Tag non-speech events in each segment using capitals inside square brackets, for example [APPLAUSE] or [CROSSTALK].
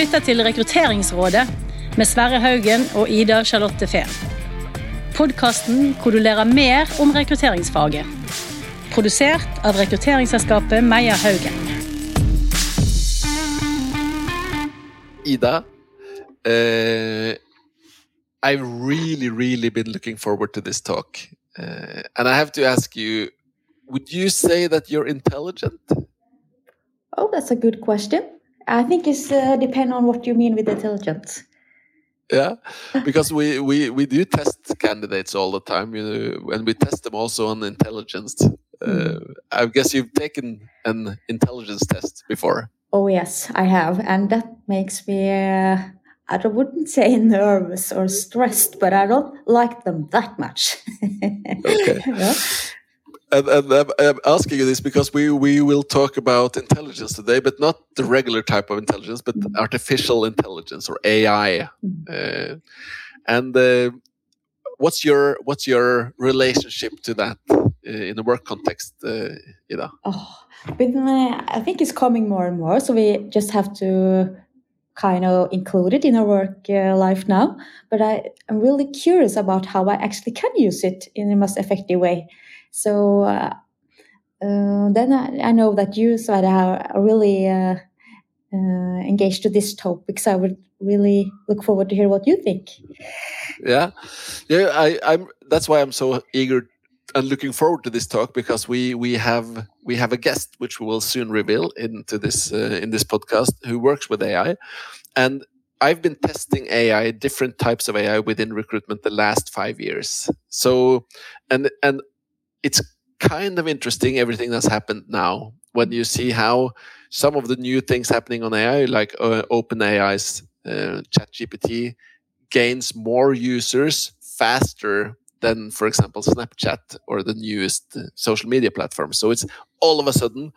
lytter til Rekrutteringsrådet med Sverre Haugen og Ida Charlotte Fehn. Podkasten hvor du lærer mer om rekrutteringsfaget. Produsert av rekrutteringsselskapet Meyer Haugen. Ida, uh, I've really, really been looking forward to this talk. Uh, and I have to ask you would you say that you're intelligent? Oh, that's a good question. I think it's uh, depend on what you mean with intelligence. Yeah, because we, we, we do test candidates all the time, you know, and we test them also on intelligence. Uh, mm. I guess you've taken an intelligence test before. Oh yes, I have, and that makes me. Uh, I wouldn't say [LAUGHS] nervous or stressed, but I don't like them that much. [LAUGHS] okay. yeah and, and I'm, asking you this because we, we will talk about intelligence today, but not the regular type of intelligence, but mm-hmm. artificial intelligence or AI. Mm-hmm. Uh, and uh, what's your what's your relationship to that uh, in a work context, uh, Ida? Oh, but I think it's coming more and more, so we just have to kind of include it in our work uh, life now. But I, I'm really curious about how I actually can use it in the most effective way. So uh, uh, then I, I, know that you, Sverre, are really uh, engaged to this topic. So I would really look forward to hear what you think. Yeah, yeah. I, I'm. That's why I'm so eager and looking forward to this talk because we we have we have a guest which we will soon reveal into this uh, in this podcast who works with AI, and I've been testing AI, different types of AI within recruitment the last five years. So, and and it's kind of interesting everything that's happened now when you see how some of the new things happening on AI, like uh, OpenAI's uh, ChatGPT, gains more users faster than, for example, Snapchat or the newest uh, social media platform. So it's all of a sudden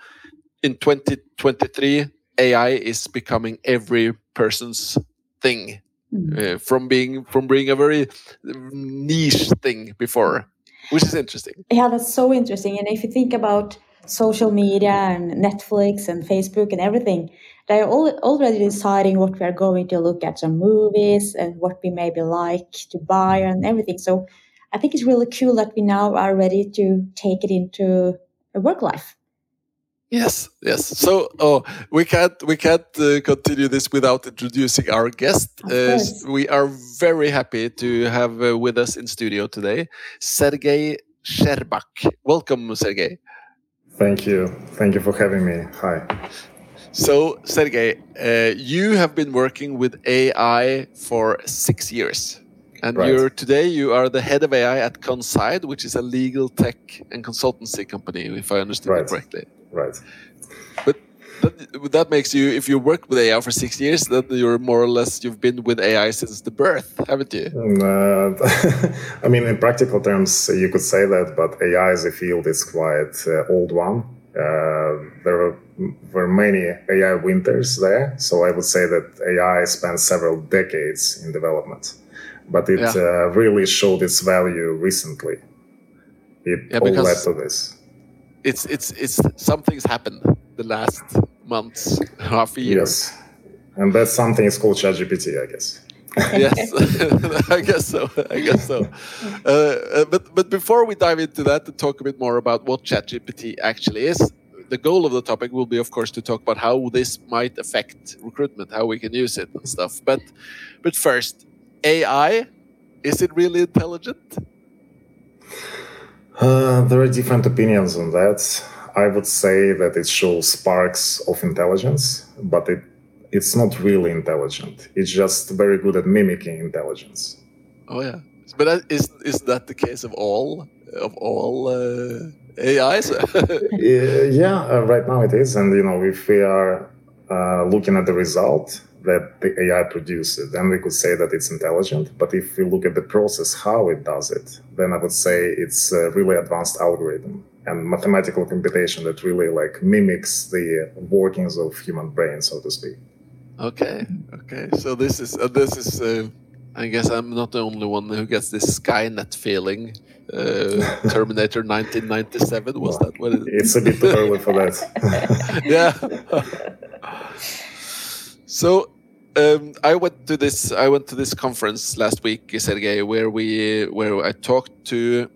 in 2023, AI is becoming every person's thing. Mm. Uh, from being from being a very niche thing before which is interesting. Yeah, that's so interesting. And if you think about social media and Netflix and Facebook and everything, they're all already deciding what we are going to look at some movies and what we maybe like to buy and everything. So I think it's really cool that we now are ready to take it into a work life. Yes, yes. So, oh, we can't we can't uh, continue this without introducing our guest. Uh, we are very happy to have uh, with us in studio today, Sergei Scherbak. Welcome, Sergei. Thank you. Thank you for having me. Hi. So, Sergei, uh, you have been working with AI for six years. And right. you're today you are the head of AI at Conside, which is a legal tech and consultancy company, if I understand right. correctly. Right. But that, that, makes you, if you worked with AI for six years, that you're more or less you've been with AI since the birth, haven't you? Uh, [LAUGHS] I mean, in practical terms, you could say that, but AI as a field is quite uh, old one. Uh, there were, were many AI winters there, so I would say that AI spent several decades in development, but it yeah. Uh, really showed its value recently. It yeah, all led to this it's it's it's something's happened the last months, half a year. Yes, and that something is called ChatGPT, I guess. [LAUGHS] yes, [LAUGHS] I guess so. I guess so. [LAUGHS] Uh, uh, but but before we dive into that, to talk a bit more about what ChatGPT actually is, the goal of the topic will be, of course, to talk about how this might affect recruitment, how we can use it and stuff. But but first, AI, is it really intelligent? Uh, there are different opinions on that. I would say that it shows sparks of intelligence, but it it's not really intelligent. It's just very good at mimicking intelligence. Oh yeah, but is is that the case of all of all uh, AIs? [LAUGHS] yeah, uh, right now it is, and you know if we are uh, looking at the result, that the AI produces, then we could say that it's intelligent. But if we look at the process, how it does it, then I would say it's a really advanced algorithm and mathematical computation that really like mimics the workings of human brain, so to speak. Okay, okay. So this is uh, this is. Uh, I guess I'm not the only one who gets this Skynet feeling. Uh, [LAUGHS] Terminator 1997 was that what it is? It's a bit early for that. [LAUGHS] yeah. [LAUGHS] So um, I went to this. I went to this conference last week, Sergei, where we where I talked to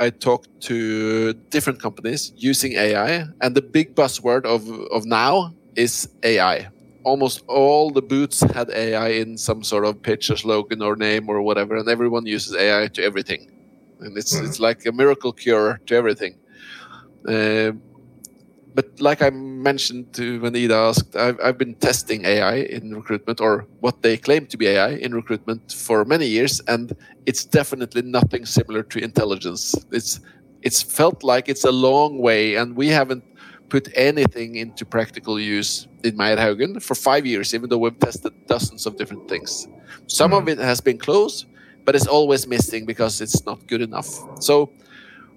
I talked to different companies using AI, and the big buzzword of of now is AI. Almost all the booths had AI in some sort of pitch or slogan or name or whatever, and everyone uses AI to everything, and it's Mhm. it's like a miracle cure to everything. Uh, but like I mentioned to when Ida asked, I've, I've been testing AI in recruitment or what they claim to be AI in recruitment for many years, and it's definitely nothing similar to intelligence. It's it's felt like it's a long way, and we haven't put anything into practical use in Meyer Haugen for five years, even though we've tested dozens of different things. Some of mm-hmm. it has been close, but it's always missing because it's not good enough. So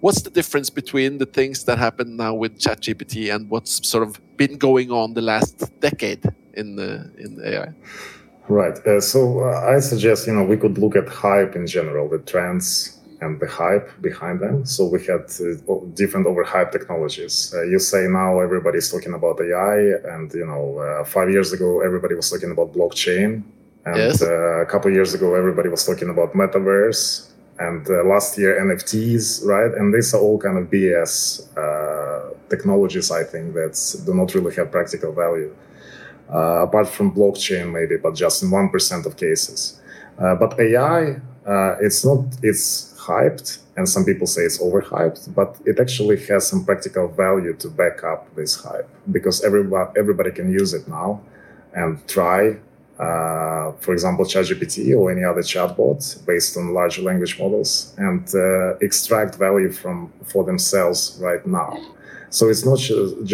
what's the difference between the things that happen now with ChatGPT and what's sort of been going on the last decade in the in the AI? Right. Uh, so uh, I suggest you know we could look at hype in general, the trends and the hype behind them. So we had uh, different overhyped technologies. Uh, you say now everybody's talking about AI, and you know uh, five years ago everybody was talking about blockchain, and Yes. uh, a couple of years ago everybody was talking about metaverse, and uh, last year NFTs, right? And these are all kind of BS uh, technologies, I think, that do not really have practical value uh, apart from blockchain maybe but just in 1% of cases uh, but ai uh, it's not it's hyped and some people say it's overhyped but it actually has some practical value to back up this hype because everybody everybody can use it now and try uh, for example ChatGPT or any other chatbot based on large language models and uh, extract value from for themselves right now so it's not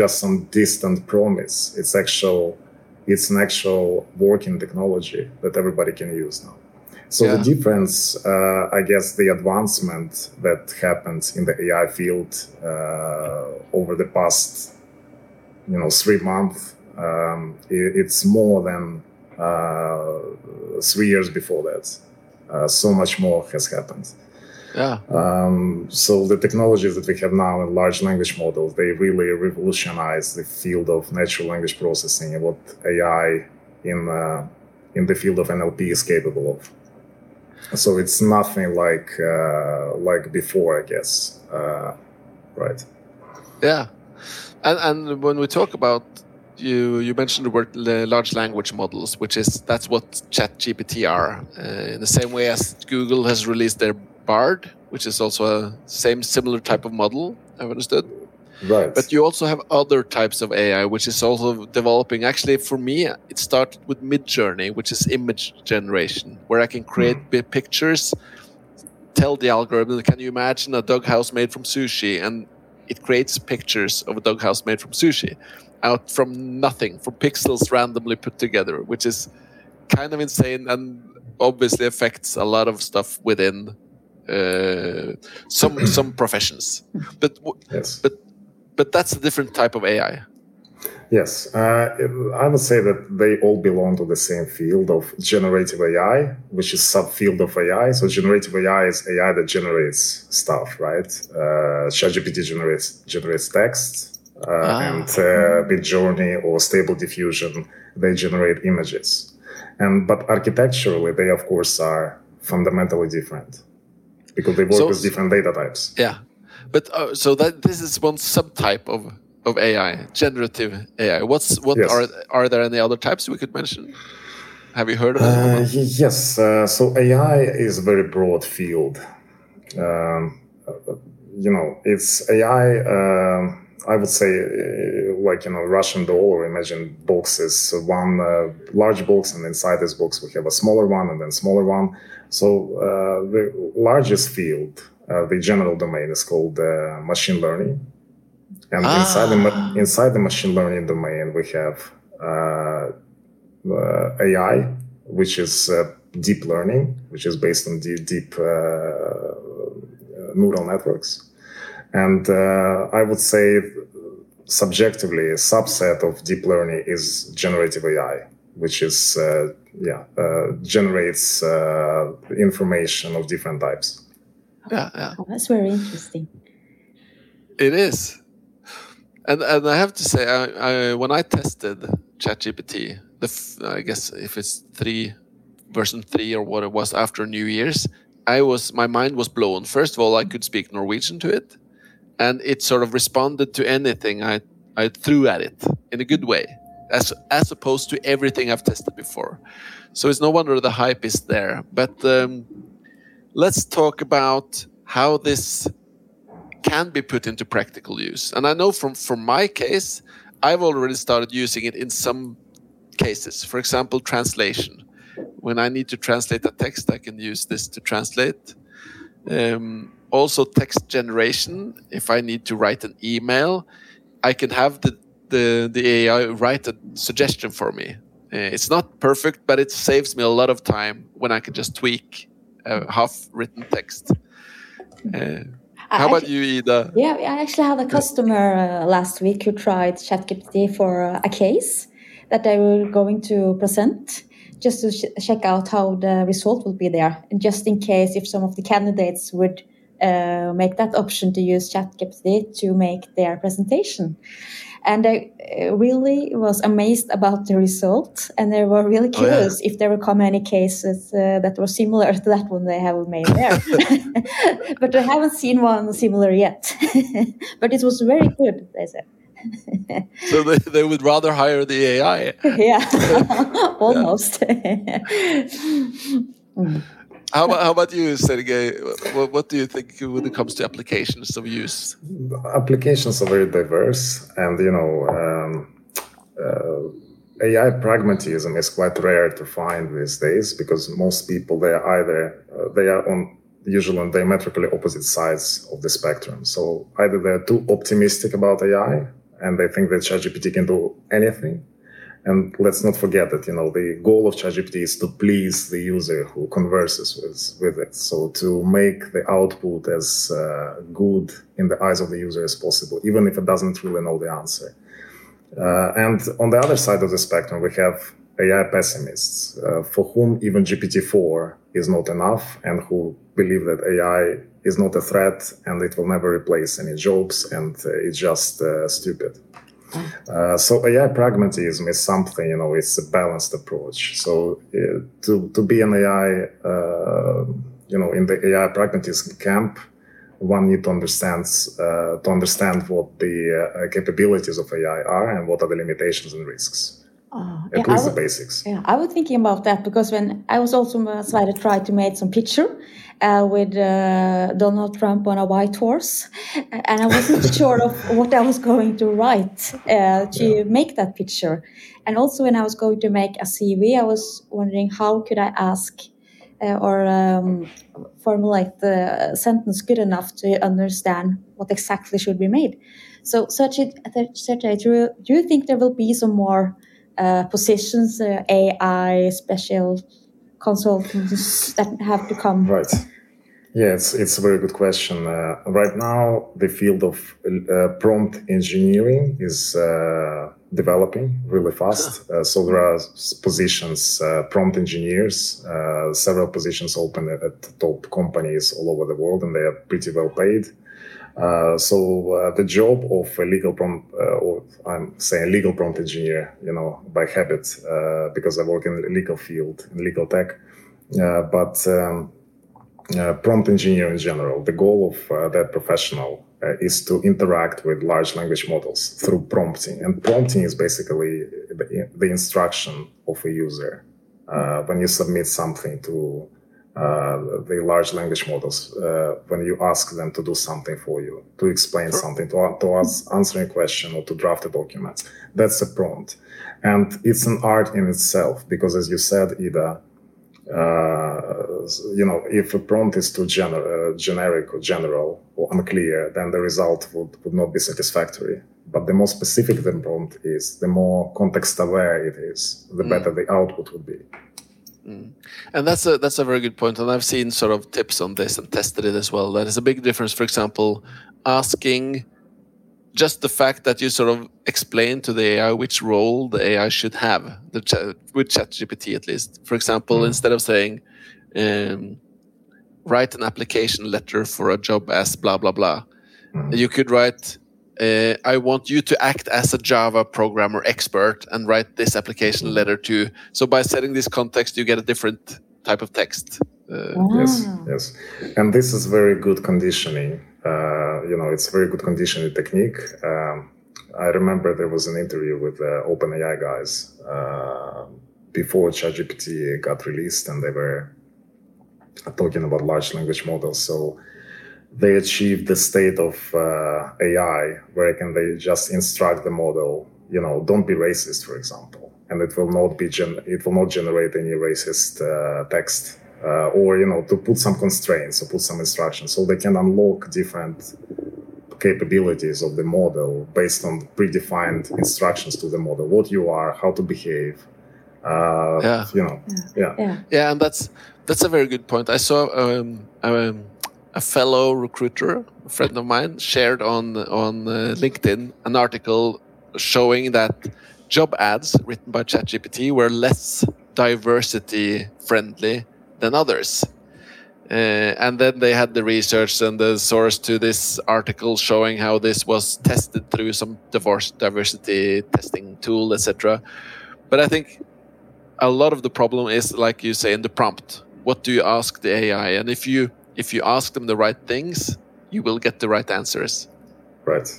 just some distant promise it's actual it's an actual working technology that everybody can use now. So Yeah. the difference, uh, I guess, the advancement that happened in the AI field uh, over the past, you know, three months, um, i- it's more than three years before that. Uh, so much more has happened. Yeah, Um, so the technologies that we have now in large language models, they really revolutionize the field of natural language processing and what AI in uh, in the field of NLP is capable of. So it's nothing like uh, like before, I guess. Uh, right. yeah, and and when we talk about you, you mentioned the word la- large language models, which is that's what ChatGPT are. Uh, in the same way as Google has released their Bard, which is also a same similar type of model. I've understood. Right. But you also have other types of AI, which is also developing. Actually, for me, it started with Midjourney, which is image generation, where I can create bi- pictures, tell the algorithm, can you imagine a doghouse made from sushi? And it creates pictures of a doghouse made from sushi out from nothing, from pixels randomly put together, which is kind of insane and obviously affects a lot of stuff within uh, some some professions. But w- yes. but but that's a different type of AI. Yes, uh, I would say that they all belong to the same field of generative AI, which is subfield of AI. So generative AI is AI that generates stuff, right? Uh, ChatGPT generates generates text, uh, Ah. and uh, Midjourney or Stable Diffusion they generate images. And but architecturally, they of course are fundamentally different because they work So- with different data types. Yeah, but uh, so that this is one subtype of of AI, generative AI. What's what Yes. are are there any other types we could mention? Have you heard of Uh, them? y- yes. Uh, so AI is a very broad field. Um, uh, you know, it's AI. um I would say, uh, like you know, Russian doll, or imagine boxes. One uh, large box, and inside this box we have a smaller one, and then smaller one. So uh, the largest field, uh, the general domain, is called uh, machine learning. And inside the Ah. inside the machine learning domain, we have uh, uh, AI, which is uh, deep learning, which is based on deep, deep uh, uh, neural networks. And uh, I would say, subjectively, a subset of deep learning is generative AI, which is uh, yeah uh, generates uh, information of different types. Yeah, yeah, Oh, that's very interesting. it is. And and I have to say, I, I when I tested ChatGPT the I guess if it's three version three or what it was after New Year's, I was my mind was blown. First of all, I could speak Norwegian to it, and it sort of responded to anything I I threw at it in a good way, as as opposed to everything I've tested before. So it's no wonder the hype is there. But um, let's talk about how this can be put into practical use. And I know from from my case, I've already started using it in some cases. For example, translation. When I need to translate a text, I can use this to translate. Um, also, text generation. If I need to write an email, I can have the the, the AI write a suggestion for me. Uh, it's not perfect, but it saves me a lot of time when I can just tweak a half written text. Uh, how about you, Ida? Yeah, I actually had a customer uh, last week who tried ChatGPT for uh, a case that they were going to present just to sh check out how the result would be there. And just in case if some of the candidates would uh, make that option to use ChatGPT to make their presentation. And I uh, really was amazed about the result, and they were really curious oh, yeah. if there will come any cases uh, that were similar to that one they have made there. [LAUGHS] [LAUGHS] but I haven't seen one similar yet. [LAUGHS] but it was very good, they said. so they, they would rather hire the AI. yeah, almost. mm. How about, how about you, Sergei? What, what, do you think when it comes to applications of use? Applications are very diverse, and you know, um, uh, AI pragmatism is quite rare to find these days because most people they are either uh, they are on usually on diametrically opposite sides of the spectrum. So either they're too optimistic about AI and they think that ChatGPT can do anything, and let's not forget that, you know, the goal of ChatGPT is to please the user who converses with, with it. So to make the output as uh, good in the eyes of the user as possible, even if it doesn't really know the answer. Uh, and on the other side of the spectrum, we have AI pessimists uh, for whom even GPT-4 is not enough and who believe that AI is not a threat and it will never replace any jobs and uh, it's just uh, stupid. Uh, so AI pragmatism is something, you know, it's a balanced approach. So uh, to, to be an AI, uh, you know, in the AI pragmatism camp, one need to understand uh, to understand what the uh, capabilities of AI are and what are the limitations and risks. Uh, At yeah, least the basics. Yeah, I was thinking about that because when I was also uh, tried to make some picture, uh, with uh, Donald Trump on a white horse, and I wasn't [LAUGHS] sure of what I was going to write uh, to yeah. make that picture. And also, when I was going to make a CV, I was wondering how could I ask uh, or um, formulate the sentence good enough to understand what exactly should be made. So, such a, do you think there will be some more uh, positions, uh, AI special consultants that have to come? Right. Yeah, it's, it's a very good question. Uh, right now, the field of uh, prompt engineering is uh, developing really fast. Uh, so there are positions, uh, prompt engineers, uh, several positions open at, at, top companies all over the world, and they are pretty well paid. So the job of a legal prompt, or I'm saying legal prompt engineer, you know, by habit, because I work in the legal field, in legal tech. but um, uh, prompt engineer in general, the goal of uh, that professional uh, is to interact with large language models through prompting. And prompting is basically the, the instruction of a user. Uh, when you submit something to uh, the large language models, uh, when you ask them to do something for you, to explain something, to, to answer a question or to draft a document, that's a prompt. And it's an art in itself because, as you said, Ida, uh, you know, if a prompt is too gener- uh, generic or general or unclear, then the result would, would not be satisfactory. But the more specific the prompt is, the more context aware it is, the mm. better the output would be. Mm. And that's a that's a very good point. And I've seen sort of tips on this and tested it as well. That is a big difference. For example, asking just the fact that you sort of explain to the AI which role the AI should have, the ch- with ChatGPT at least. For example, mm. instead of saying, um, write an application letter for a job as blah, blah, blah, mm. you could write, uh, I want you to act as a Java programmer expert and write this application letter to. So by setting this context, you get a different type of text. Uh, Yes, yes, and this is very good conditioning. Uh, you know, it's very good conditioning technique. Um, I remember there was an interview with the OpenAI guys uh, before ChatGPT got released, and they were talking about large language models. So they achieve the state of uh, AI where can they just instruct the model, you know, don't be racist, for example, and it will not be gen- it will not generate any racist uh, text, uh, or you know, to put some constraints or put some instructions, so they can unlock different capabilities of the model based on predefined instructions to the model, what you are, how to behave. Uh, yeah. You know, yeah. yeah, yeah, and that's that's a very good point. I saw um, um, a fellow recruiter, a friend of mine, shared on on uh, LinkedIn an article showing that job ads written by ChatGPT were less diversity friendly than others. Uh, and then they had the research and the source to this article showing how this was tested through some divorce, diversity testing tool, etc. But I think a lot of the problem is, like you say, in the prompt. What do you ask the AI? And if you if you ask them the right things, you will get the right answers. Right.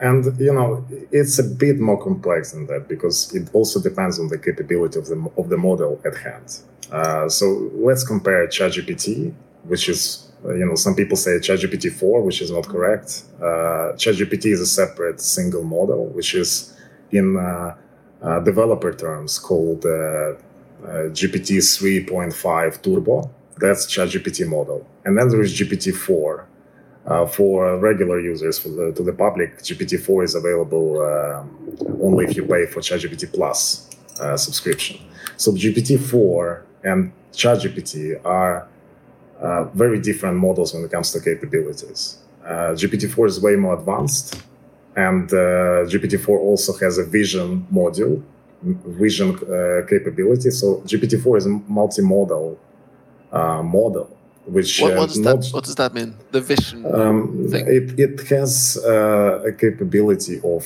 And you know, it's a bit more complex than that because it also depends on the capability of the of the model at hand. Uh, so let's compare ChatGPT, which is, uh, you know, some people say ChatGPT 4, which is not correct. Uh, ChatGPT is a separate single model, which is in uh, uh developer terms called uh, GPT 3.5 Turbo. That's ChatGPT model. And then there is GPT-4. for regular users, for the, to the public, GPT-4 is available only if you pay for ChatGPT Plus subscription. So GPT-4 and ChatGPT are uh, very different models when it comes to capabilities. Uh, GPT-4 is way more advanced, and uh, GPT-4 also has a vision module, vision uh, capability. So GPT-4 is a multimodal uh, model. Which what, what, does not, that, what does that mean? The vision um, thing. It, it has uh, a capability of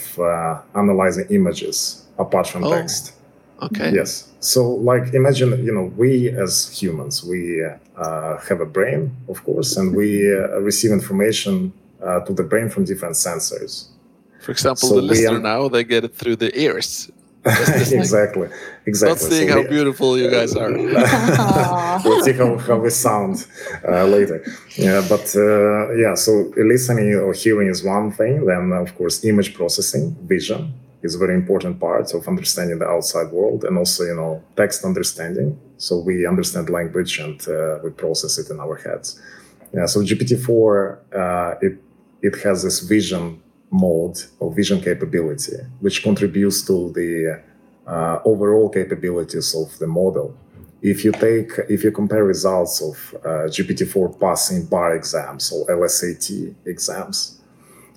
analyzing images apart from oh. text. Okay. Yes. So, like, imagine, you know, we as humans, we uh, have a brain, of course, and we uh, receive information uh, to the brain from different sensors. For example, so the listener now, they get it through the ears. [LAUGHS] exactly. Exactly. Not seeing so how we, beautiful you guys are. [LAUGHS] [LAUGHS] we'll see how, how we sound uh, later. Yeah, but uh, yeah, so listening or hearing is one thing. Then, of course, image processing, vision is a very important part of understanding the outside world and also, you know, text understanding. So we understand language and uh, we process it in our heads. Yeah, so GPT-4, uh, it, it has this vision mode or vision capability, which contributes to the uh, overall capabilities of the model. If you take, if you compare results of uh, GPT-4 passing bar exams or LSAT exams,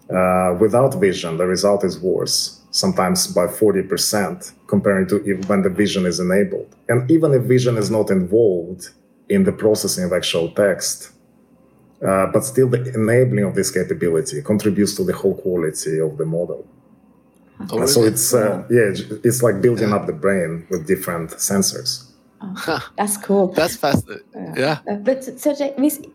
uh, without vision, the result is worse sometimes by 40% comparing to when the vision is enabled. And even if vision is not involved in the processing of actual text, uh, but still the enabling of this capability contributes to the whole quality of the model. Oh, so it's uh, yeah, it's like building up the brain with different sensors. Oh, that's cool. That's fascinating. Yeah. Uh, but so,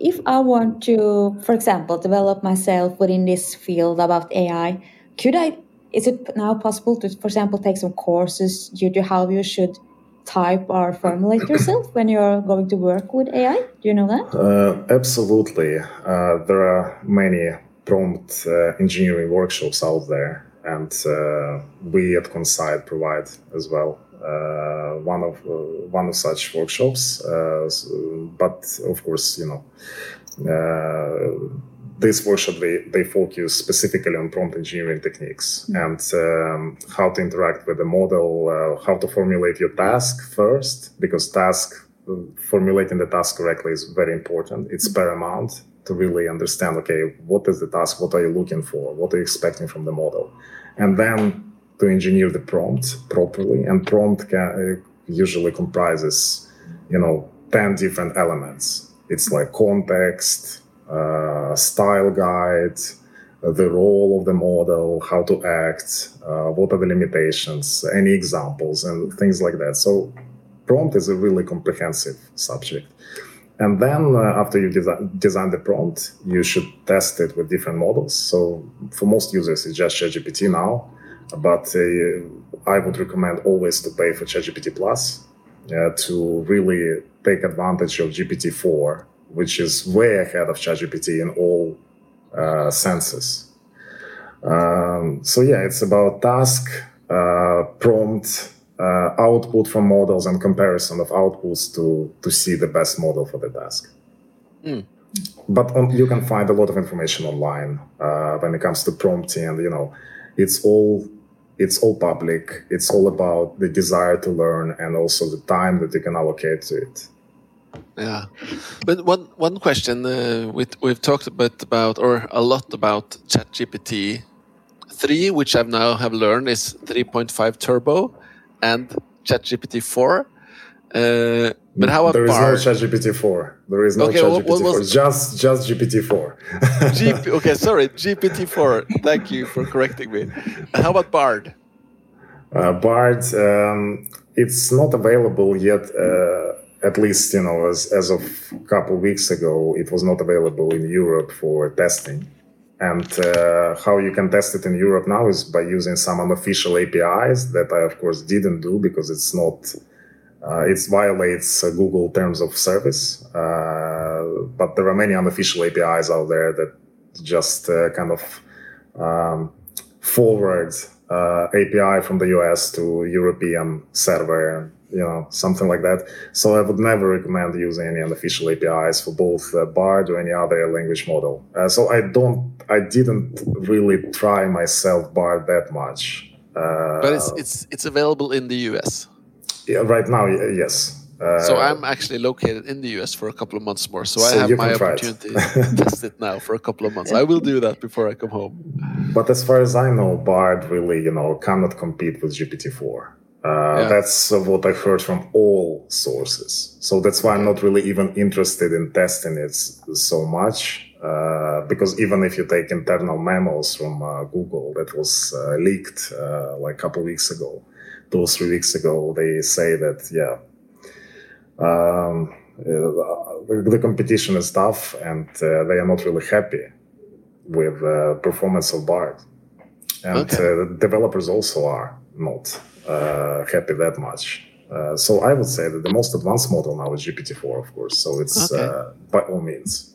if I want to, for example, develop myself within this field about AI, could I is it now possible to, for example, take some courses due to how you should type or formulate yourself when you're going to work with AI? Do you know that? Uh, absolutely. Uh, there are many prompt uh, engineering workshops out there, and uh, we at Conside provide as well. Uh, one of uh, one of such workshops, but of course, you know, this workshop they, they focus specifically on prompt engineering techniques mm-hmm. and um, how to interact with the model uh, how to formulate your task first because task formulating the task correctly is very important. It's mm-hmm. paramount to really understand okay what is the task? What are you looking for? What are you expecting from the model? And then to engineer the prompt properly and prompt can, uh, usually comprises you know 10 different elements. It's like context uh, style guide, the role of the model, how to act, uh, what are the limitations, any examples, and things like that. So, prompt is a really comprehensive subject. And then, uh, after you desi- design the prompt, you should test it with different models. So, for most users, it's just ChatGPT now, but uh, I would recommend always to pay for ChatGPT Plus uh, to really take advantage of GPT-4, which is way ahead of ChatGPT in all uh, senses. Um, so yeah, it's about task, uh, prompt, uh, output from models, and comparison of outputs to to see the best model for the task. Mm. But on, you can find a lot of information online uh, when it comes to prompting, and you know, it's all it's all public. It's all about the desire to learn and also the time that you can allocate to it. Yeah, but one one question uh, we, we've talked a bit about, or a lot about ChatGPT three, which I've now have learned is three point five turbo, and ChatGPT four. Uh, but how about there is no ChatGPT four. There is no Okay, what- ChatGPT what four. was- Just just GPT four. GP, [LAUGHS] okay, sorry, GPT four. Thank you for correcting me. How about Bard? Uh, Bard, um, it's not available yet. Uh, at least, you know, as, as of a couple of weeks ago, it was not available in Europe for testing. And uh, how you can test it in Europe now is by using some unofficial APIs that I, of course, didn't do because it's not. Uh, it violates uh, Google terms of service, uh, but there are many unofficial APIs out there that just uh, kind of um, forward uh, API from the US to European server, you know, something like that. So I would never recommend using any unofficial APIs for both uh, Bard or any other language model. Uh, so I don't, I didn't really try myself Bard that much. Uh, But it's it's it's available in the US. yeah, right now, yes. Uh, So I'm actually located in the US for a couple of months more. So, I have my can try it. opportunity to [LAUGHS] test it now for a couple of months. I will do that before I come home. But as far as I know, Bard really, you know, cannot compete with GPT-4. Uh, Yeah. That's what I heard from all sources. So that's why I'm not really even interested in testing it so much. Uh, because even if you take internal memos from uh, Google that was uh, leaked uh, like a couple weeks ago, two or three weeks ago, they say that, yeah, um, uh, the, the competition is tough and uh, they are not really happy with uh, performance of Bard. And Okay. developers also are not happy that much. Uh, so I would say that the most advanced model now is GPT-4, of course. So it's Okay. uh, by all means.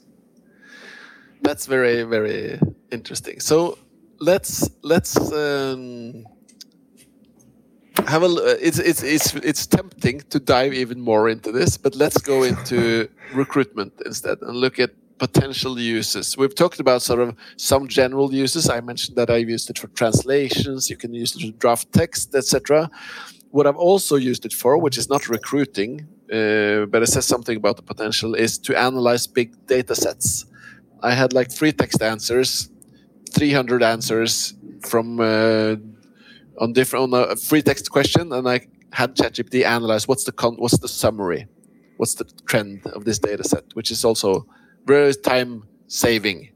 That's very very interesting. So let's let's um, have a. uh, It's it's it's it's tempting to dive even more into this, but let's go into recruitment instead and look at potential uses. We've talked about sort of some general uses. I mentioned that I've used it for translations. You can use it to draft text, etc. What I've also used it for, which is not recruiting, uh, but it says something about the potential, is to analyze big data sets. I had like three text answers, 300 answers from uh, on different on a free text question, and I had ChatGPT analyze what's the con- what's the summary, what's the trend of this data set, which is also very time saving.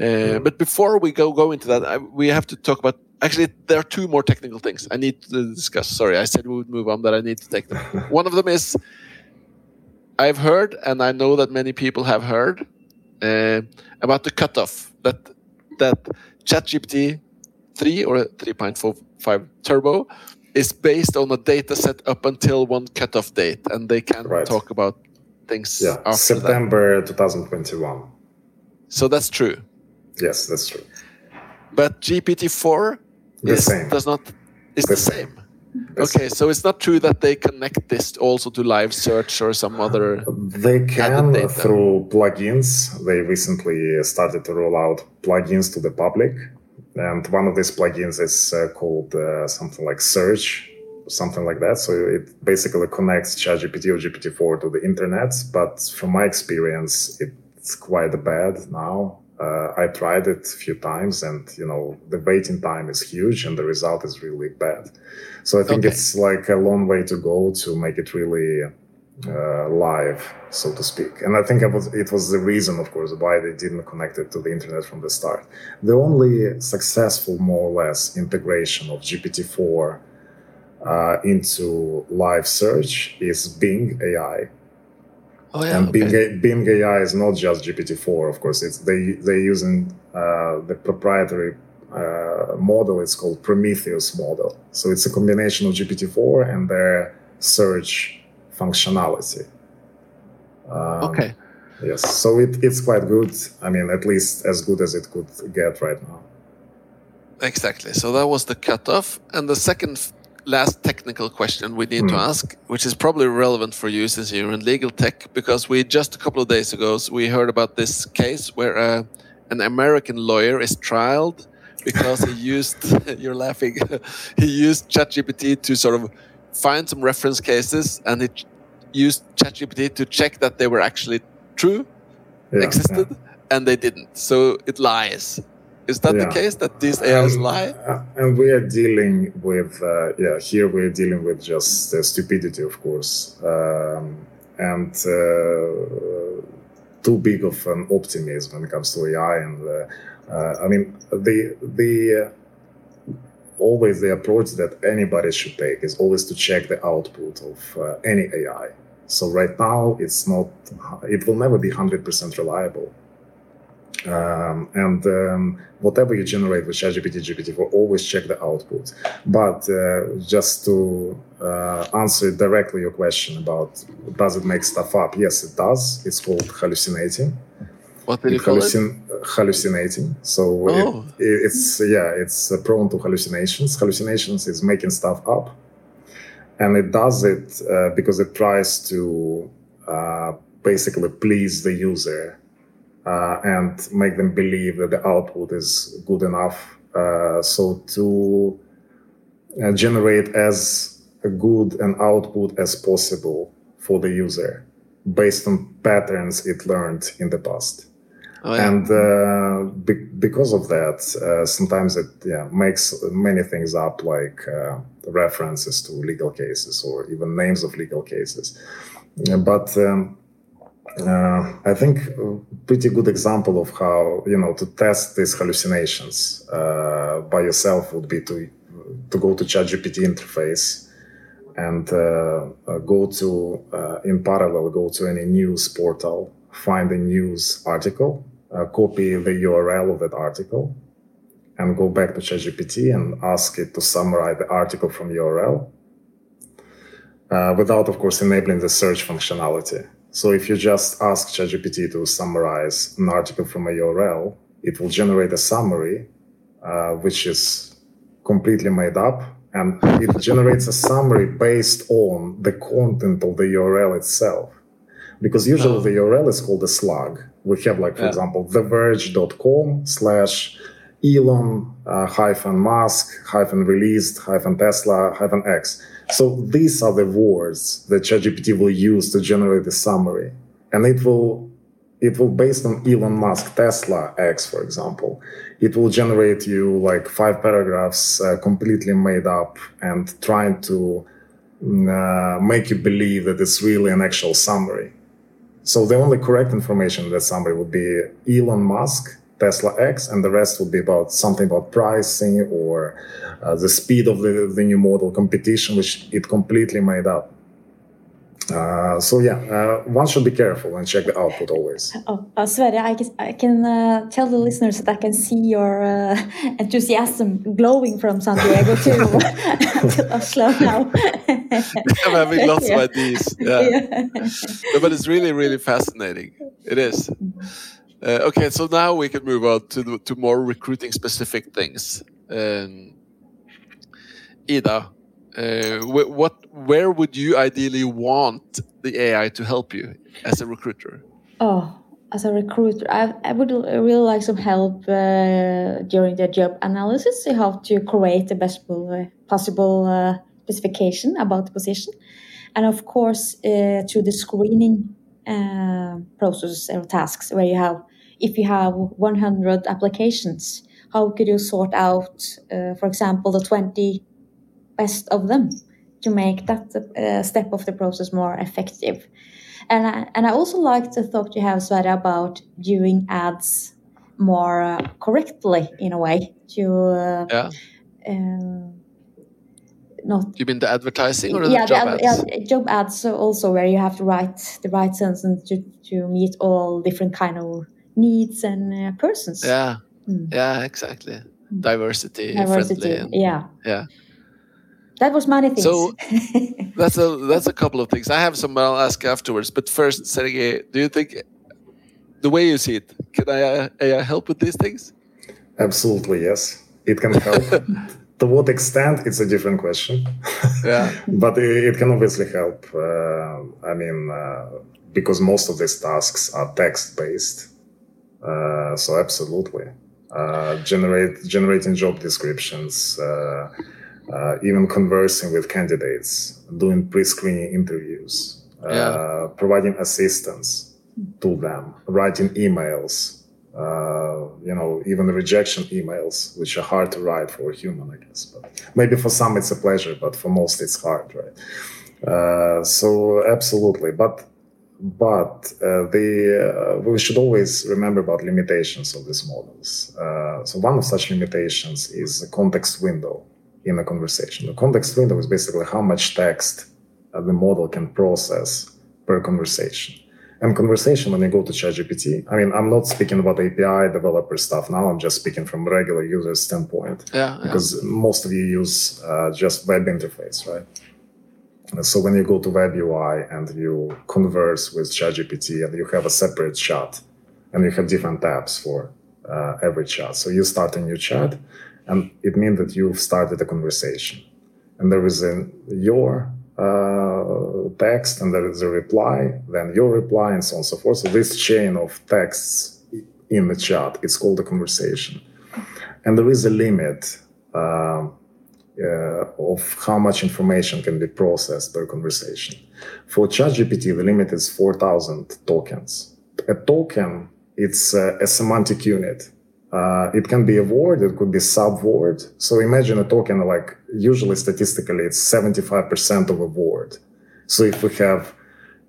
Uh, but before we go go into that, I, we have to talk about. Actually, there are two more technical things I need to discuss. Sorry, I said we would move on, but I need to take them. [LAUGHS] One of them is I've heard, and I know that many people have heard uh, about the cutoff that that ChatGPT three or three point four five Turbo is based on a data set up until one cutoff date, and they can Right. talk about things Yeah, after that. September 2021. So that's true. Yes, that's true. But GPT four The is same. does not is The the same. same. Okay, so it's not true that they connect this also to live search or some other. They can through plugins. They recently started to roll out plugins to the public, and one of these plugins is uh, called uh, something like Search, something like that. So it basically connects ChatGPT or GPT-4 to the internet. But from my experience, it's quite bad now. Uh, I tried it a few times, and you know the waiting time is huge, and the result is really bad. So I think Okay. it's like a long way to go to make it really uh, live, so to speak. And I think it was, it was the reason, of course, why they didn't connect it to the internet from the start. The only successful, more or less, integration of GPT-4 uh, into live search is Bing AI. Oh, yeah, and okay. Bing, Bing AI is not just GPT-4, of course. It's they they're using uh, the proprietary uh, model. It's called Prometheus model. So it's a combination of GPT-4 and their search functionality. Um, okay. Yes, so it, it's quite good. I mean, at least as good as it could get right now. Exactly. So that was the cutoff. And the second f- last technical question we need to ask, which is probably relevant for you since you're in legal tech, because we just a couple of days ago we heard about this case where uh, an American lawyer is trialed because he used [LAUGHS] you're laughing [LAUGHS] he used ChatGPT to sort of find some reference cases and he used ChatGPT to check that they were actually true Yeah, existed and they didn't. So it lies is that the case that these AIs Um, lie uh, and we are dealing with, uh, yeah, here we're dealing with just uh, stupidity, of course, um, and uh, too big of an optimism when it comes to AI. And uh, uh, I mean, the the uh, always the approach that anybody should take is always to check the output of uh, any AI. So right now, it's not, it will never be hundred percent reliable. Um, and um, whatever you generate with ChatGPT, GPT-4, always check the output. But uh, just to uh, answer directly your question about does it make stuff up? Yes, it does. It's called hallucinating. what did you It call it hallucinating. So Oh. it, it- it's yeah, it's prone to hallucinations. Hallucinations is making stuff up, and it does it uh, because it tries to uh, basically please the user uh, and make them believe that the output is good enough. Uh, so to uh, generate as good an output as possible for the user based on patterns it learned in the past. oh, yeah. And uh, be- because of that, uh, sometimes it yeah, makes many things up, like uh, references to legal cases or even names of legal cases. But um, uh, I think a pretty good example of how you know to test these hallucinations uh, by yourself would be to to go to ChatGPT interface and uh, uh, go to uh, in parallel go to any news portal, find a news article, uh, copy the URL of that article, and go back to ChatGPT and ask it to summarize the article from URL without, of course, enabling the search functionality. So if you just ask ChatGPT to summarize an article from a URL, it will generate a summary, uh, which is completely made up, and it generates a summary based on the content of the URL itself. Because usually Oh. the URL is called a slug. We have, like, for Yeah. example, theverge.com slash Elon uh, hyphen Musk hyphen released hyphen Tesla hyphen X. So these are the words that ChatGPT will use to generate the summary, and it will it will based on Elon Musk Tesla X, for example. It will generate you like five paragraphs uh, completely made up and trying to mm, uh, make you believe that it's really an actual summary. So the only correct information in that summary would be Elon Musk, Tesla X, and the rest would be about something about pricing or uh, the speed of the, the new model, competition, which it completely made up. Uh, so yeah, uh, one should be careful and check the output always. Oh, uh, Sverre, I can, I can uh, tell the listeners that I can see your uh, [LAUGHS] enthusiasm glowing from San Diego to, to [LAUGHS] Oslo now. [LAUGHS] I'm having lots Yeah. of ideas. Yeah. Yeah. No, but it's really, really fascinating. It is. Uh, okay, so now we can move on to the, to more recruiting specific things. Um, Ida, uh, wh- what, where would you ideally want the AI to help you as a recruiter? Oh, as a recruiter, I, I would really like some help uh, during the job analysis. How to create the best possible uh, specification about the position, and of course uh, to the screening uh, process or tasks where you have, if you have 100 applications, how could you sort out, uh, for example, the 20 best of them to make that uh, step of the process more effective. And I, and I also like the thought you have, Sverre, about doing ads more uh, correctly in a way to uh, Yeah. um, not You mean the advertising or the yeah, job the, ads? yeah, job ads also where you have to write the right sentence to, to meet all different kind of needs and uh, persons. Yeah, Mm. yeah, exactly. Diversity, Diversity. friendly, and Yeah, yeah. that was many things. So- [LAUGHS] That's a that's a couple of things. I have some I'll ask afterwards. But first, Sergei, do you think the way you see it, can I uh, AI help with these things? Absolutely, yes. It can help. [LAUGHS] to what extent, it's a different question. Yeah, [LAUGHS] but it, it can obviously help. Uh, I mean, uh, because most of these tasks are text based. Uh, so absolutely, uh, generate generating job descriptions, uh, uh, even conversing with candidates, doing pre-screening interviews, uh, Yeah. providing assistance to them, writing emails. Uh, you know, even the rejection emails, which are hard to write for a human, I guess. But maybe for some it's a pleasure, but for most it's hard, right? Uh, so absolutely, but but uh, the uh, we should always remember about limitations of these models. Uh, so one of such limitations is the context window in a conversation. The context window is basically how much text uh, the model can process per conversation. And conversation, when you go to ChatGPT, I mean, I'm not speaking about API developer stuff now. I'm just speaking from regular user standpoint yeah, yeah. because most of you use uh, just web interface, right? So when you go to web UI and you converse with ChatGPT and you have a separate chat and you have different tabs for uh, every chat. So you start a new chat and it means that you've started a conversation. And there is a your uh, text and there is a reply, then your reply and so on and so forth. So this chain of texts in the chat, it's called a conversation. And there is a limit uh, uh, of how much information can be processed per conversation. For ChatGPT, the limit is 4,000 tokens. A token, it's a semantic unit. Uh, it can be a word, it could be subword. So imagine a token like usually statistically it's 75% of a word. So if we have,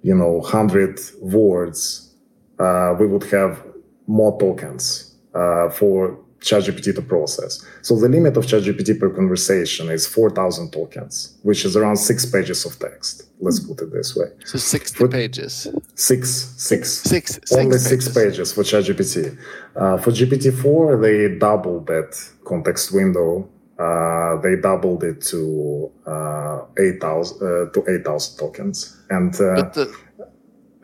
you know, 100 words, uh, we would have more tokens uh, for ChatGPT to process. So the limit of ChatGPT per conversation is 4,000 tokens, which is around six pages of text. Let's put it this way. So sixty But- pages, Six, six. six, six Only pages. six pages for ChatGPT. Uh, for GPT-4, they doubled that context window. Uh, they doubled it to uh, 8,000 uh, to 8,000 tokens. And uh, uh,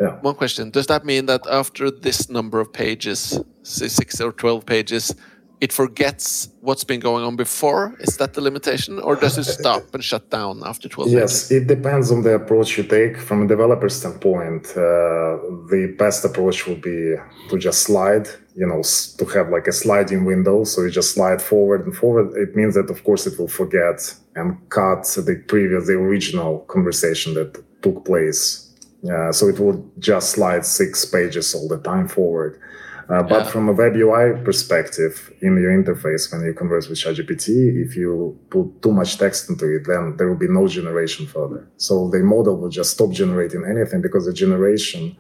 Yeah. one question: Does that mean that after this number of pages, say six or twelve pages, it forgets what's been going on before? Is that the limitation, or does it stop and shut down after twelve Yes, it depends on the approach you take. From a developer standpoint, uh, the best approach would be to just slide, you know, to have like a sliding window. So you just slide forward and forward. It means that, of course, it will forget and cut the previous, the original conversation that took place. Uh, so it will just slide six pages all the time forward. Uh, but Yeah. from a web UI perspective, in your interface, when you converse with ChatGPT, if you put too much text into it, then there will be no generation further. So the model will just stop generating anything because the generation,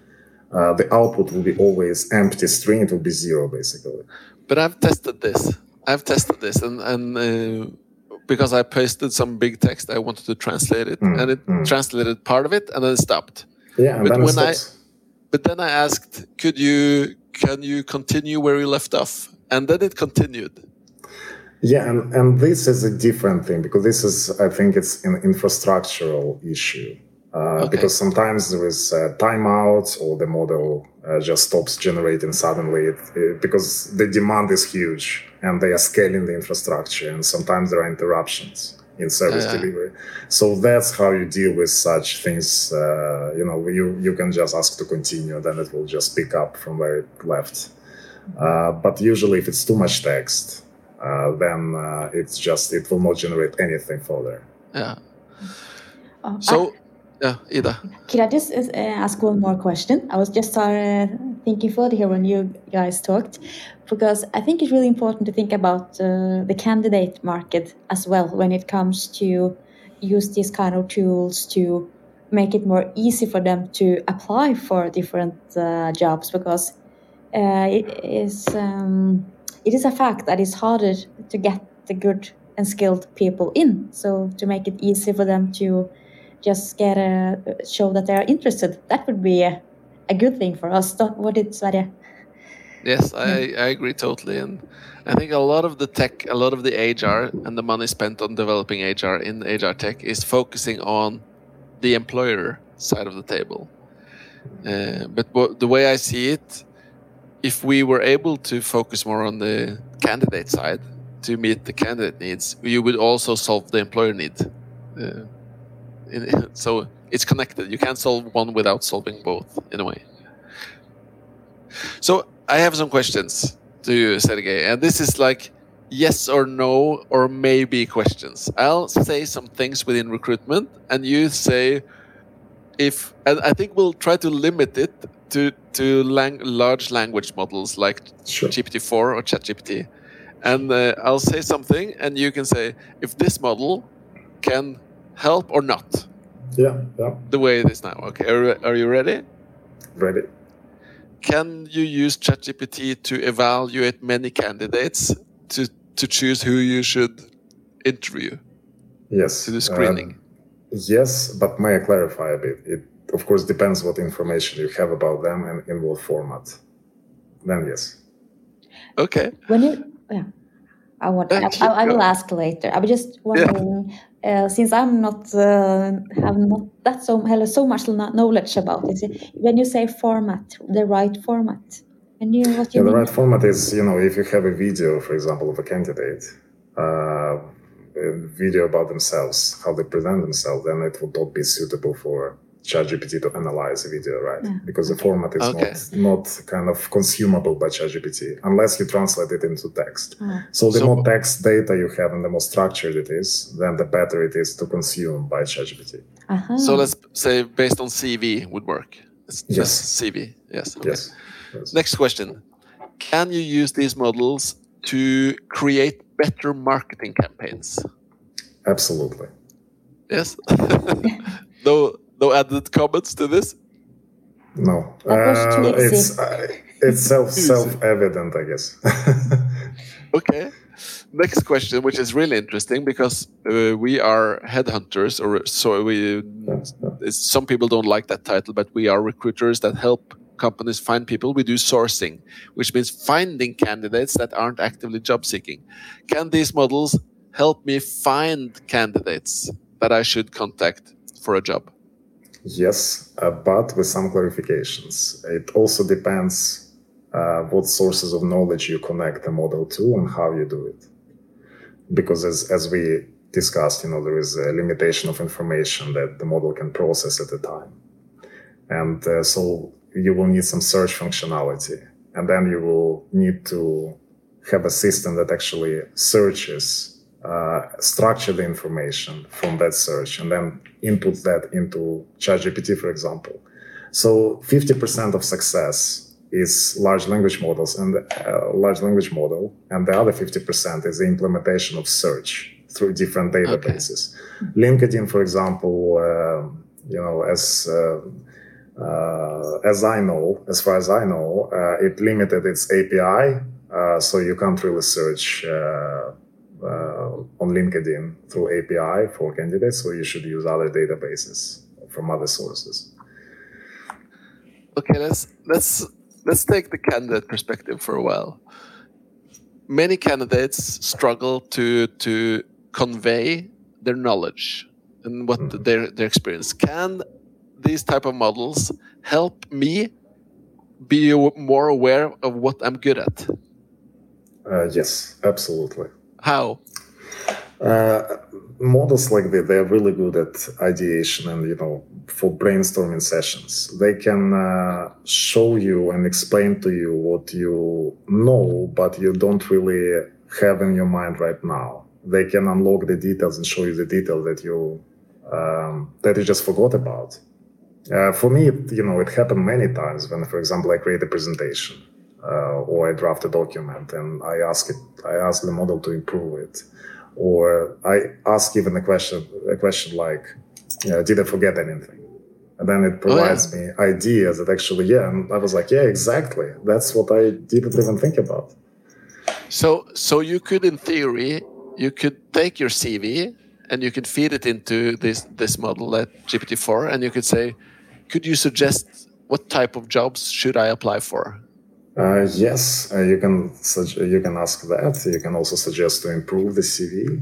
uh, the output will be always empty string. It will be zero basically. But I've tested this. I've tested this, and and uh, because I pasted some big text, I wanted to translate it, Mm, and it mm. translated part of it, and then stopped. Yeah, and But then when I-. But then I asked, "Could you can you continue where you left off?" And then it continued. Yeah, and, and this is a different thing because this is, I think, it's an infrastructural issue. Uh, Okay. Because sometimes there is a timeout or the model uh, just stops generating suddenly it, it- because the demand is huge and they are scaling the infrastructure and sometimes there are interruptions in service Yeah. delivery. So that's how you deal with such things. Uh, you know, you, you can just ask to continue, then it will just pick up from where it left. Uh, but usually, if it's too much text, uh, then uh, it's just it will not generate anything further. Yeah. I- So, yeah, Ida. Could I just uh, ask one more question? I was just uh, thinking further here when you guys talked, because I think it's really important to think about uh, the candidate market as well when it comes to use these kind of tools to make it more easy for them to apply for different uh, jobs because uh, it is um, it is a fact that it's harder to get the good and skilled people in. So to make it easy for them to just get a show that they are interested, that would be a, a good thing for us. What did Sverre? Yes, I, I agree totally, and I think a lot of the tech, a lot of the HR, and the money spent on developing HR in HR tech is focusing on the employer side of the table. Uh, but the way I see it, if we were able to focus more on the candidate side to meet the candidate needs, you would also solve the employer need. Uh, in, [LAUGHS] so it's connected. You can't solve one without solving both, in a way. So I have some questions to you, Sergei, and this is like yes or no or maybe questions. I'll say some things within recruitment, and you say if. And I think we'll try to limit it to to lang large language models like sure. GPT-4 or ChatGPT. And uh, I'll say something, and you can say if this model can help or not. Yeah, yeah. The way it is now. Okay, are, are you ready? Ready. Can you use ChatGPT to evaluate many candidates to to choose who you should interview? Yes. To the screening. Uh, yes, but may I clarify a bit? It of course depends what information you have about them and in what format. Then yes. Okay. When you yeah. I want. I, I, will ask later. I was just wondering, yeah. uh, since I'm not uh, have not that so so much knowledge about this. When you say format, the right format, and you what you yeah, mean? the right format is you know if you have a video, for example, of a candidate, uh, a video about themselves, how they present themselves, then it would not be suitable for ChatGPT to analyze a video, right? Yeah. Because the format is okay. not not kind of consumable by ChatGPT unless you translate it into text. Oh. So the so, more text data you have and the more structured it is, then the better it is to consume by ChatGPT. Uh-huh. So let's say based on CV would work. It's yes. CV. Yes. Okay. Yes. yes. Next question: Can you use these models to create better marketing campaigns? Absolutely. Yes. [LAUGHS] Though no added comments to this? No. Uh, it's uh, it's self [LAUGHS] self evident, I guess. [LAUGHS] okay. Next question, which is really interesting because uh, we are headhunters, or so we. Some people don't like that title, but we are recruiters that help companies find people. We do sourcing, which means finding candidates that aren't actively job seeking. Can these models help me find candidates that I should contact for a job? Yes, uh, but with some clarifications. It also depends uh, what sources of knowledge you connect the model to and how you do it. Because as, as we discussed, you know, there is a limitation of information that the model can process at a time. And uh, so you will need some search functionality. And then you will need to have a system that actually searches uh, structure the information from that search and then input that into ChatGPT, for example. So 50% of success is large language models and uh, large language model, and the other 50% is the implementation of search through different databases. Okay. LinkedIn, for example, uh, you know, as uh, uh, as I know, as far as I know, uh, it limited its API, so you can't really search uh, on LinkedIn through API for candidates, so you should use other databases from other sources. Okay, let's let's let's take the candidate perspective for a while. Many candidates struggle to to convey their knowledge and what mm -hmm. their their experience. Can these type of models help me be more aware of what I'm good at? Uh, yes, absolutely. How? Uh, models like that, they're really good at ideation and, you know, for brainstorming sessions. They can uh, show you and explain to you what you know, but you don't really have in your mind right now. They can unlock the details and show you the detail that you um, that you just forgot about. Uh, for me, it, you know, it happened many times when, for example, I create a presentation Uh, or I draft a document and I ask it, I ask the model to improve it. or I ask even a question, a question like, you "Did I forget anything?" And then it oh, provides oh, yeah. me ideas that actually, yeah. And I was like, yeah, exactly. That's what I didn't even think about. So, so you could, in theory, you could take your CV and you could feed it into this this model at GPT-4, and you could say, could you suggest what type of jobs should I apply for? Uh, yes, uh, you can you can ask that. You can also suggest to improve the CV,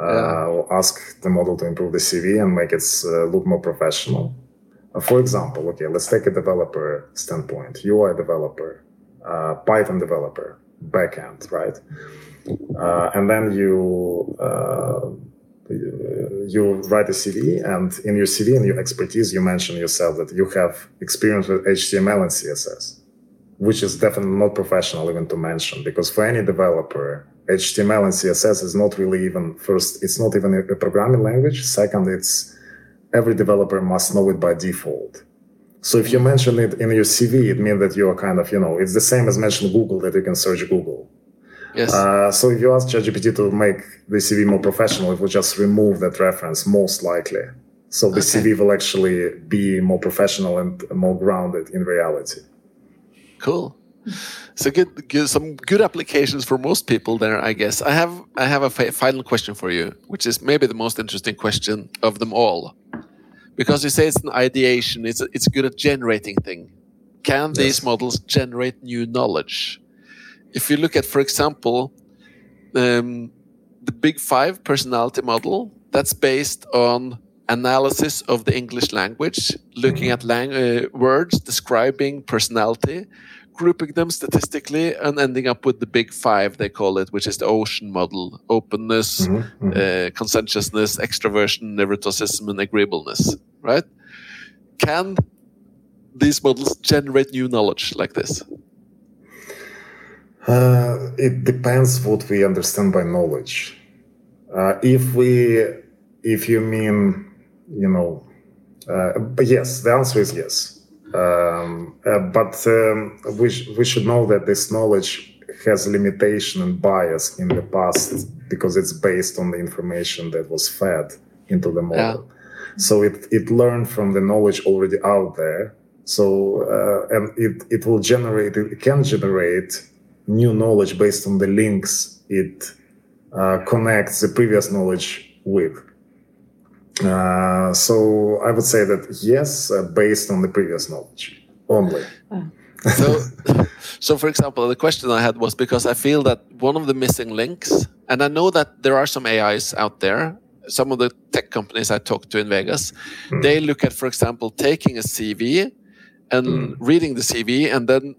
uh, yeah. or ask the model to improve the CV and make it uh, look more professional. Uh, for example, okay, let's take a developer standpoint: UI developer, uh, Python developer, backend, right? and then you you write a CV, and in your CV and your expertise, you mention yourself that you have experience with HTML and CSS, which is definitely not professional even to mention because for any developer, HTML and CSS is not really even first, it's not even a programming language. Second, it's every developer must know it by default. So if you mention it in your CV, it means that you are kind of, you know, it's the same as mentioning Google that you can search Google. Yes. Uh, so if you ask ChatGPT to make the CV more professional, it will just remove that reference most likely. So the okay. CV will actually be more professional and more grounded in reality. Cool. So good, good, some good applications for most people there, I guess. I have I have a final question for you, which is maybe the most interesting question of them all, because you say it's an ideation. It's it's good at generating thing. Can yes. these models generate new knowledge? if you look at, for example, um, the Big Five personality model, that's based on analysis of the English language, looking at lang uh, words describing personality, grouping them statistically, and ending up with the Big Five, they call it, which is the ocean model openness, mm -hmm, mm -hmm. Uh, conscientiousness, extroversion, neuroticism, and agreeableness, right? Can these models generate new knowledge like this? Uh, it depends what we understand by knowledge. Uh, if we, if you mean, you know, uh, but yes, the answer is yes. Um, uh, but um, we, sh- we should know that this knowledge has limitation and bias in the past because it's based on the information that was fed into the model. Yeah. So it, it learned from the knowledge already out there. So uh, and it, it will generate it can generate new knowledge based on the links it uh, connects the previous knowledge with. Uh, so I would say that yes, uh, based on the previous knowledge only. so, [LAUGHS] so for example, the question I had was because I feel that one of the missing links, and I know that there are some AIs out there. Some of the tech companies I talked to in Vegas, mm. they look at, for example, taking a CV and mm. reading the CV and then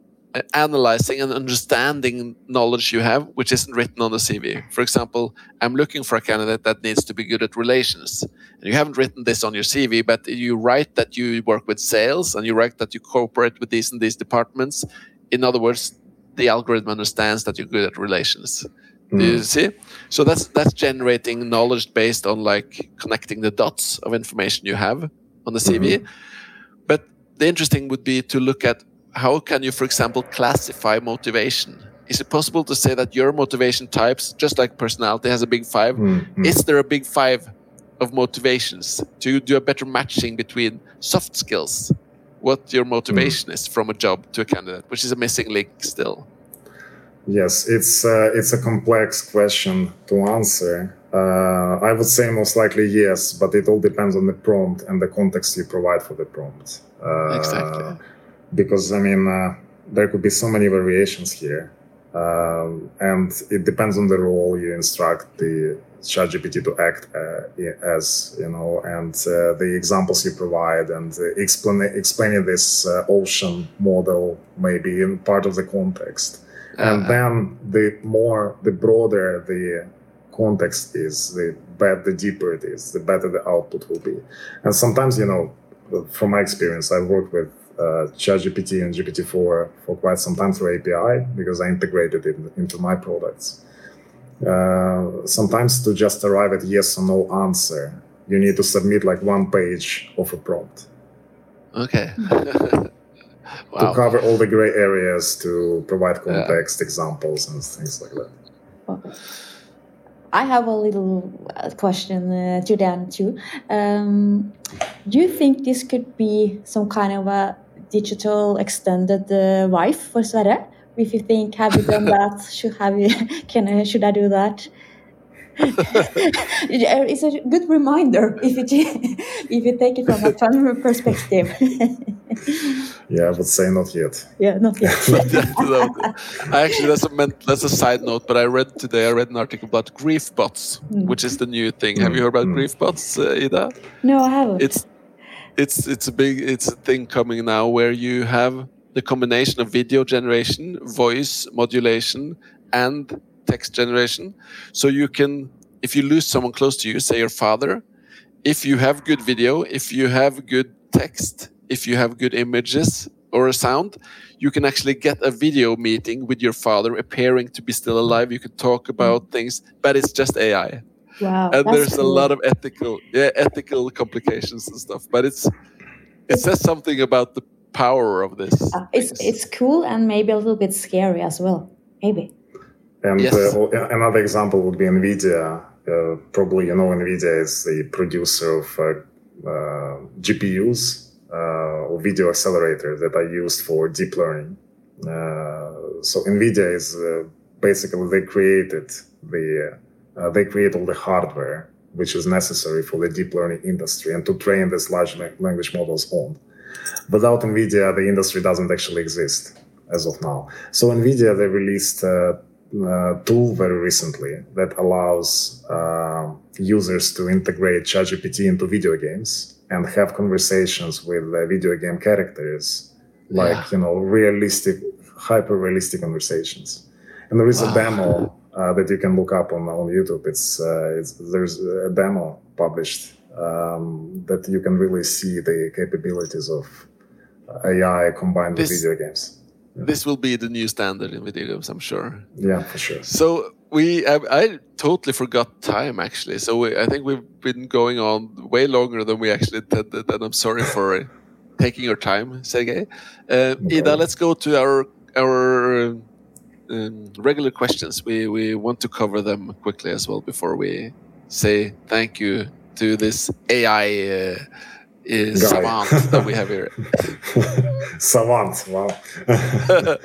analyzing and understanding knowledge you have, which isn't written on the CV. For example, I'm looking for a candidate that needs to be good at relations. And you haven't written this on your CV, but you write that you work with sales and you write that you cooperate with these and these departments. In other words, the algorithm understands that you're good at relations. Mm. Do you hmm. see? So that's that's generating knowledge based on like connecting the dots of information you have on the CV. Mm -hmm. But the interesting would be to look at how can you, for example, classify motivation? Is it possible to say that your motivation types, just like personality has a big 5 mm -hmm. is there a big five of motivations to do a better matching between soft skills, what your motivation mm. is from a job to a candidate, which is a missing link still? Yes, it's uh, it's a complex question to answer. Uh, I would say most likely yes, but it all depends on the prompt and the context you provide for the prompt. Uh, exactly because I mean uh, there could be so many variations here, um, and it depends on the role you instruct the ChatGPT to act uh, as, you know, and uh, the examples you provide and explain, explaining this uh, ocean model maybe in part of the context. And then the more, the broader the context is, the better, the deeper it is, the better the output will be. And sometimes, you know, from my experience, I've worked with uh, ChatGPT and GPT-4 for quite some time through API because I integrated it into my products. Uh, sometimes to just arrive at yes or no answer, you need to submit like one page of a prompt. Okay. [LAUGHS] wow. To cover all the gray areas, to provide context, yeah. examples, and things like that. I have a little uh, question uh, to Dan too. Um, do you think this could be some kind of a digital extended uh, wife for Sverre? If you think, have you done [LAUGHS] that? Should have you? [LAUGHS] Can I, should I do that? [LAUGHS] it's a good reminder if you if you take it from a fun perspective. yeah, I would say not yet. Yeah, not yet. I actually that's a that's a side note, but I read today I read an article about grief bots, mm. which is the new thing. Have you heard about mm. grief bots, uh, Ida? No, I haven't. It's it's it's a big it's a thing coming now where you have the combination of video generation, voice modulation, and text generation. So you can, if you lose someone close to you, say your father, if you have good video, if you have good text, if you have good images or a sound, you can actually get a video meeting with your father appearing to be still alive. You can talk about things, but it's just AI. Wow, and there's cool. a lot of ethical, yeah, ethical complications and stuff. But it's it says something about the power of this. Uh, it's it's cool and maybe a little bit scary as well. Maybe. And yes. uh, another example would be NVIDIA. Uh, probably you know NVIDIA is the producer of uh, uh, GPUs uh, or video accelerators that are used for deep learning. so NVIDIA is basically they created the they create all the hardware which is necessary for the deep learning industry and to train these large language models on. Without NVIDIA, the industry doesn't actually exist as of now. So NVIDIA, they released a, uh, tool very recently that allows uh, users to integrate ChatGPT into video games and have conversations with uh, video game characters, like yeah. you know, realistic, hyper realistic conversations. And there is wow. a demo uh, that you can look up on on YouTube. It's, uh, it's there's a demo published um, that you can really see the capabilities of AI combined this, with video games this will be the new standard in video games, I'm sure. Yeah, for sure. So we, I, I totally forgot time actually. So we, I think we've been going on way longer than we actually intended, and I'm sorry for [LAUGHS] taking your time, Sergei. Uh, okay. Ida, let's go to our our um, regular questions. We we want to cover them quickly as well before we say thank you to this AI. Uh, is savant that we have here. [LAUGHS] savant, wow. [LAUGHS]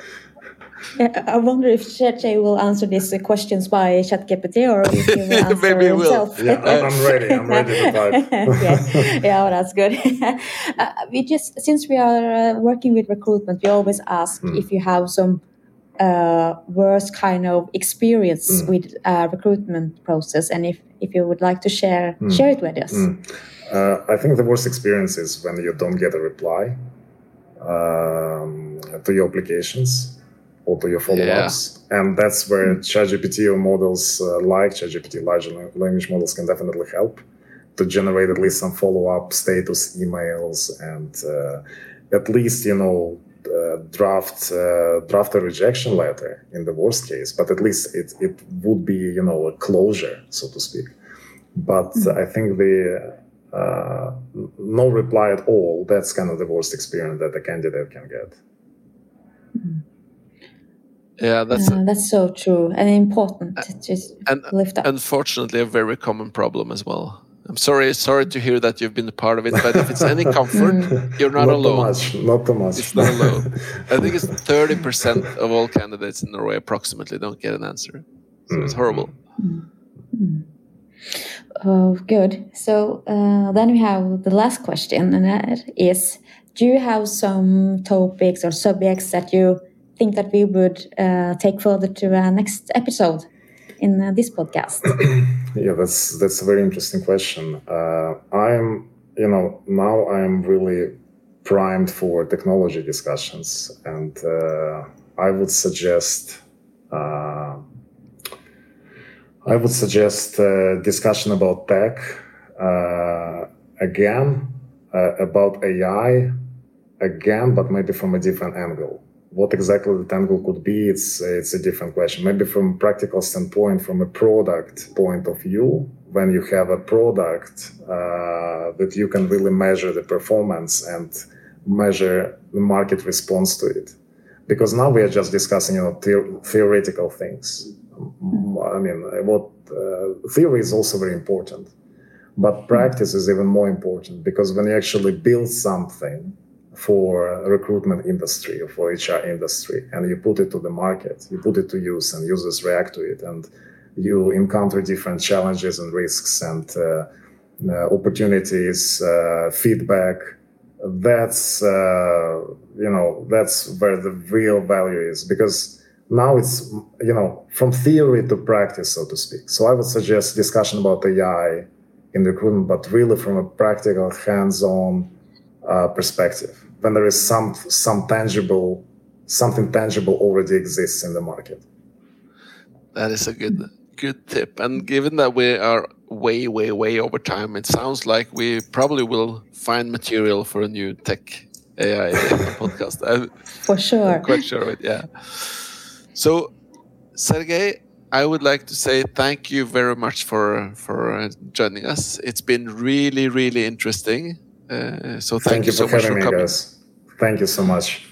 I wonder if ChatGPT will answer these questions by ChatGPT or if he will [LAUGHS] answer Maybe he himself. Will. Yeah, I'm ready. I'm ready to type. yeah, yeah well, that's good. Uh, we just since we are uh, working with recruitment, we always ask mm. if you have some uh, worst kind of experience mm. with uh, recruitment process, and if if you would like to share mm. share it with us. Hmm. Uh, I think the worst experience is when you don't get a reply um, to your applications or to your follow-ups, yeah. and that's where mm. ChatGPT or models uh, like ChatGPT, large language models, can definitely help to generate at least some follow-up status emails and uh, at least you know draft uh, draft a rejection letter in the worst case, but at least it it would be you know a closure, so to speak. But mm. I think the uh, no reply at all, that's kind of the worst experience that a candidate can get. Yeah, that's uh, that's so true and important uh, to just and lift up. Unfortunately, a very common problem as well. I'm sorry, sorry to hear that you've been a part of it, but if it's any comfort, you're not, not alone. Too much, not too much. It's not alone. I think it's [LAUGHS] 30% of all candidates in Norway approximately don't get an answer. So mm. it's horrible. Mm. Mm. Oh, good. So uh, then we have the last question, and that is: Do you have some topics or subjects that you think that we would uh, take further to our next episode in uh, this podcast? [CLEARS THROAT] yeah, that's that's a very interesting question. Uh, I'm, you know, now I'm really primed for technology discussions, and uh, I would suggest uh, I would suggest a discussion about tech uh, again, uh, about AI again, but maybe from a different angle. What exactly the angle could be, it's it's a different question. Maybe from practical standpoint, from a product point of view, when you have a product uh, that you can really measure the performance and measure the market response to it. Because now we are just discussing, you know, the- theoretical things I mean, what uh, theory is also very important, but practice is even more important because when you actually build something for recruitment industry for HR industry and you put it to the market, you put it to use and users react to it and you encounter different challenges and risks and uh, uh, opportunities, uh, feedback. That's uh, you know that's where the real value is because now it's you know from theory to practice so to speak so i would suggest discussion about ai in recruitment but really from a practical hands-on uh, perspective when there is some some tangible something tangible already exists in the market. That is a good good tip. And given that we are way way way over time it sounds like we probably will find material for a new tech ai [LAUGHS] podcast. I'm, for sure. I'm quite sure of it yeah. So, Sergei, I would like to say thank you very much for for uh, joining us. It's been really, really interesting. Uh, so thank, thank, you, so much for coming. Guys. Thank you so much.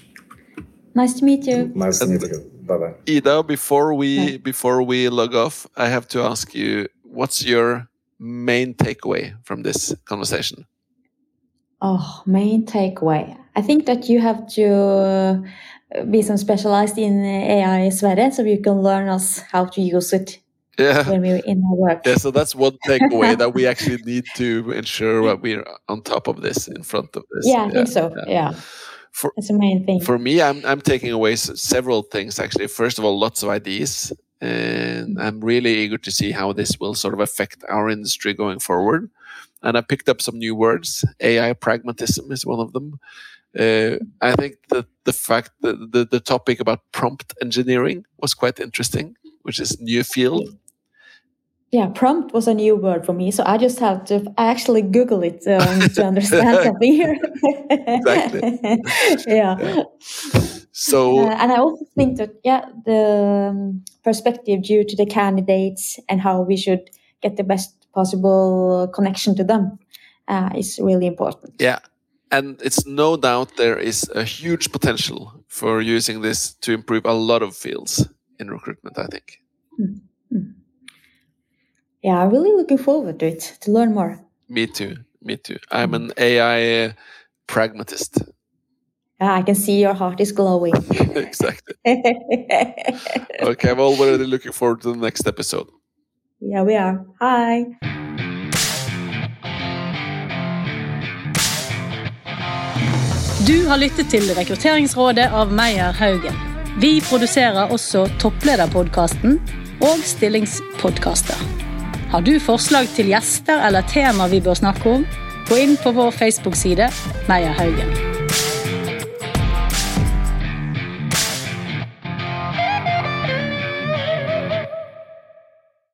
Nice to meet you. Nice to meet you. Bye bye. Ida, before we Bye. before we log off, I have to ask you, what's your main takeaway from this conversation? Oh, main takeaway. I think that you have to be some specialized in AI Sverre, so you can learn us how to use it yeah. when we're in our work. Yeah, so that's one takeaway that we [LAUGHS] actually need to ensure that we're on top of this, in front of this. Yeah, I yeah, think so. Yeah. yeah. For, that's the main thing. For me, I'm I'm taking away several things actually. First of all, lots of ideas, and I'm really eager to see how this will sort of affect our industry going forward. And I picked up some new words. AI pragmatism is one of them. Uh, I think that the fact that the, the topic about prompt engineering was quite interesting, which is new field. Yeah, prompt was a new word for me, so I just have to I actually Google it um, to understand something here. [LAUGHS] exactly. [LAUGHS] yeah. yeah. So, uh, and I also think that yeah, the um, perspective due to the candidates and how we should get the best possible connection to them uh, is really important. Yeah, and it's no doubt there is a huge potential for using this to improve a lot of fields in recruitment i think mm-hmm. Yeah i'm really looking forward to it to learn more me too me too i'm an ai pragmatist yeah, I can see your heart is glowing. [LAUGHS] exactly. [LAUGHS] okay, I'm already looking forward to the next episode. Yeah, we are. Hi. Du har lyttet til Rekrutteringsrådet av Meyer Haugen. Vi produserer også Topplederpodkasten og Stillingspodkaster. Har du forslag til gjester eller tema vi bør snakke om, gå inn på vår Facebook-side Meyer Haugen.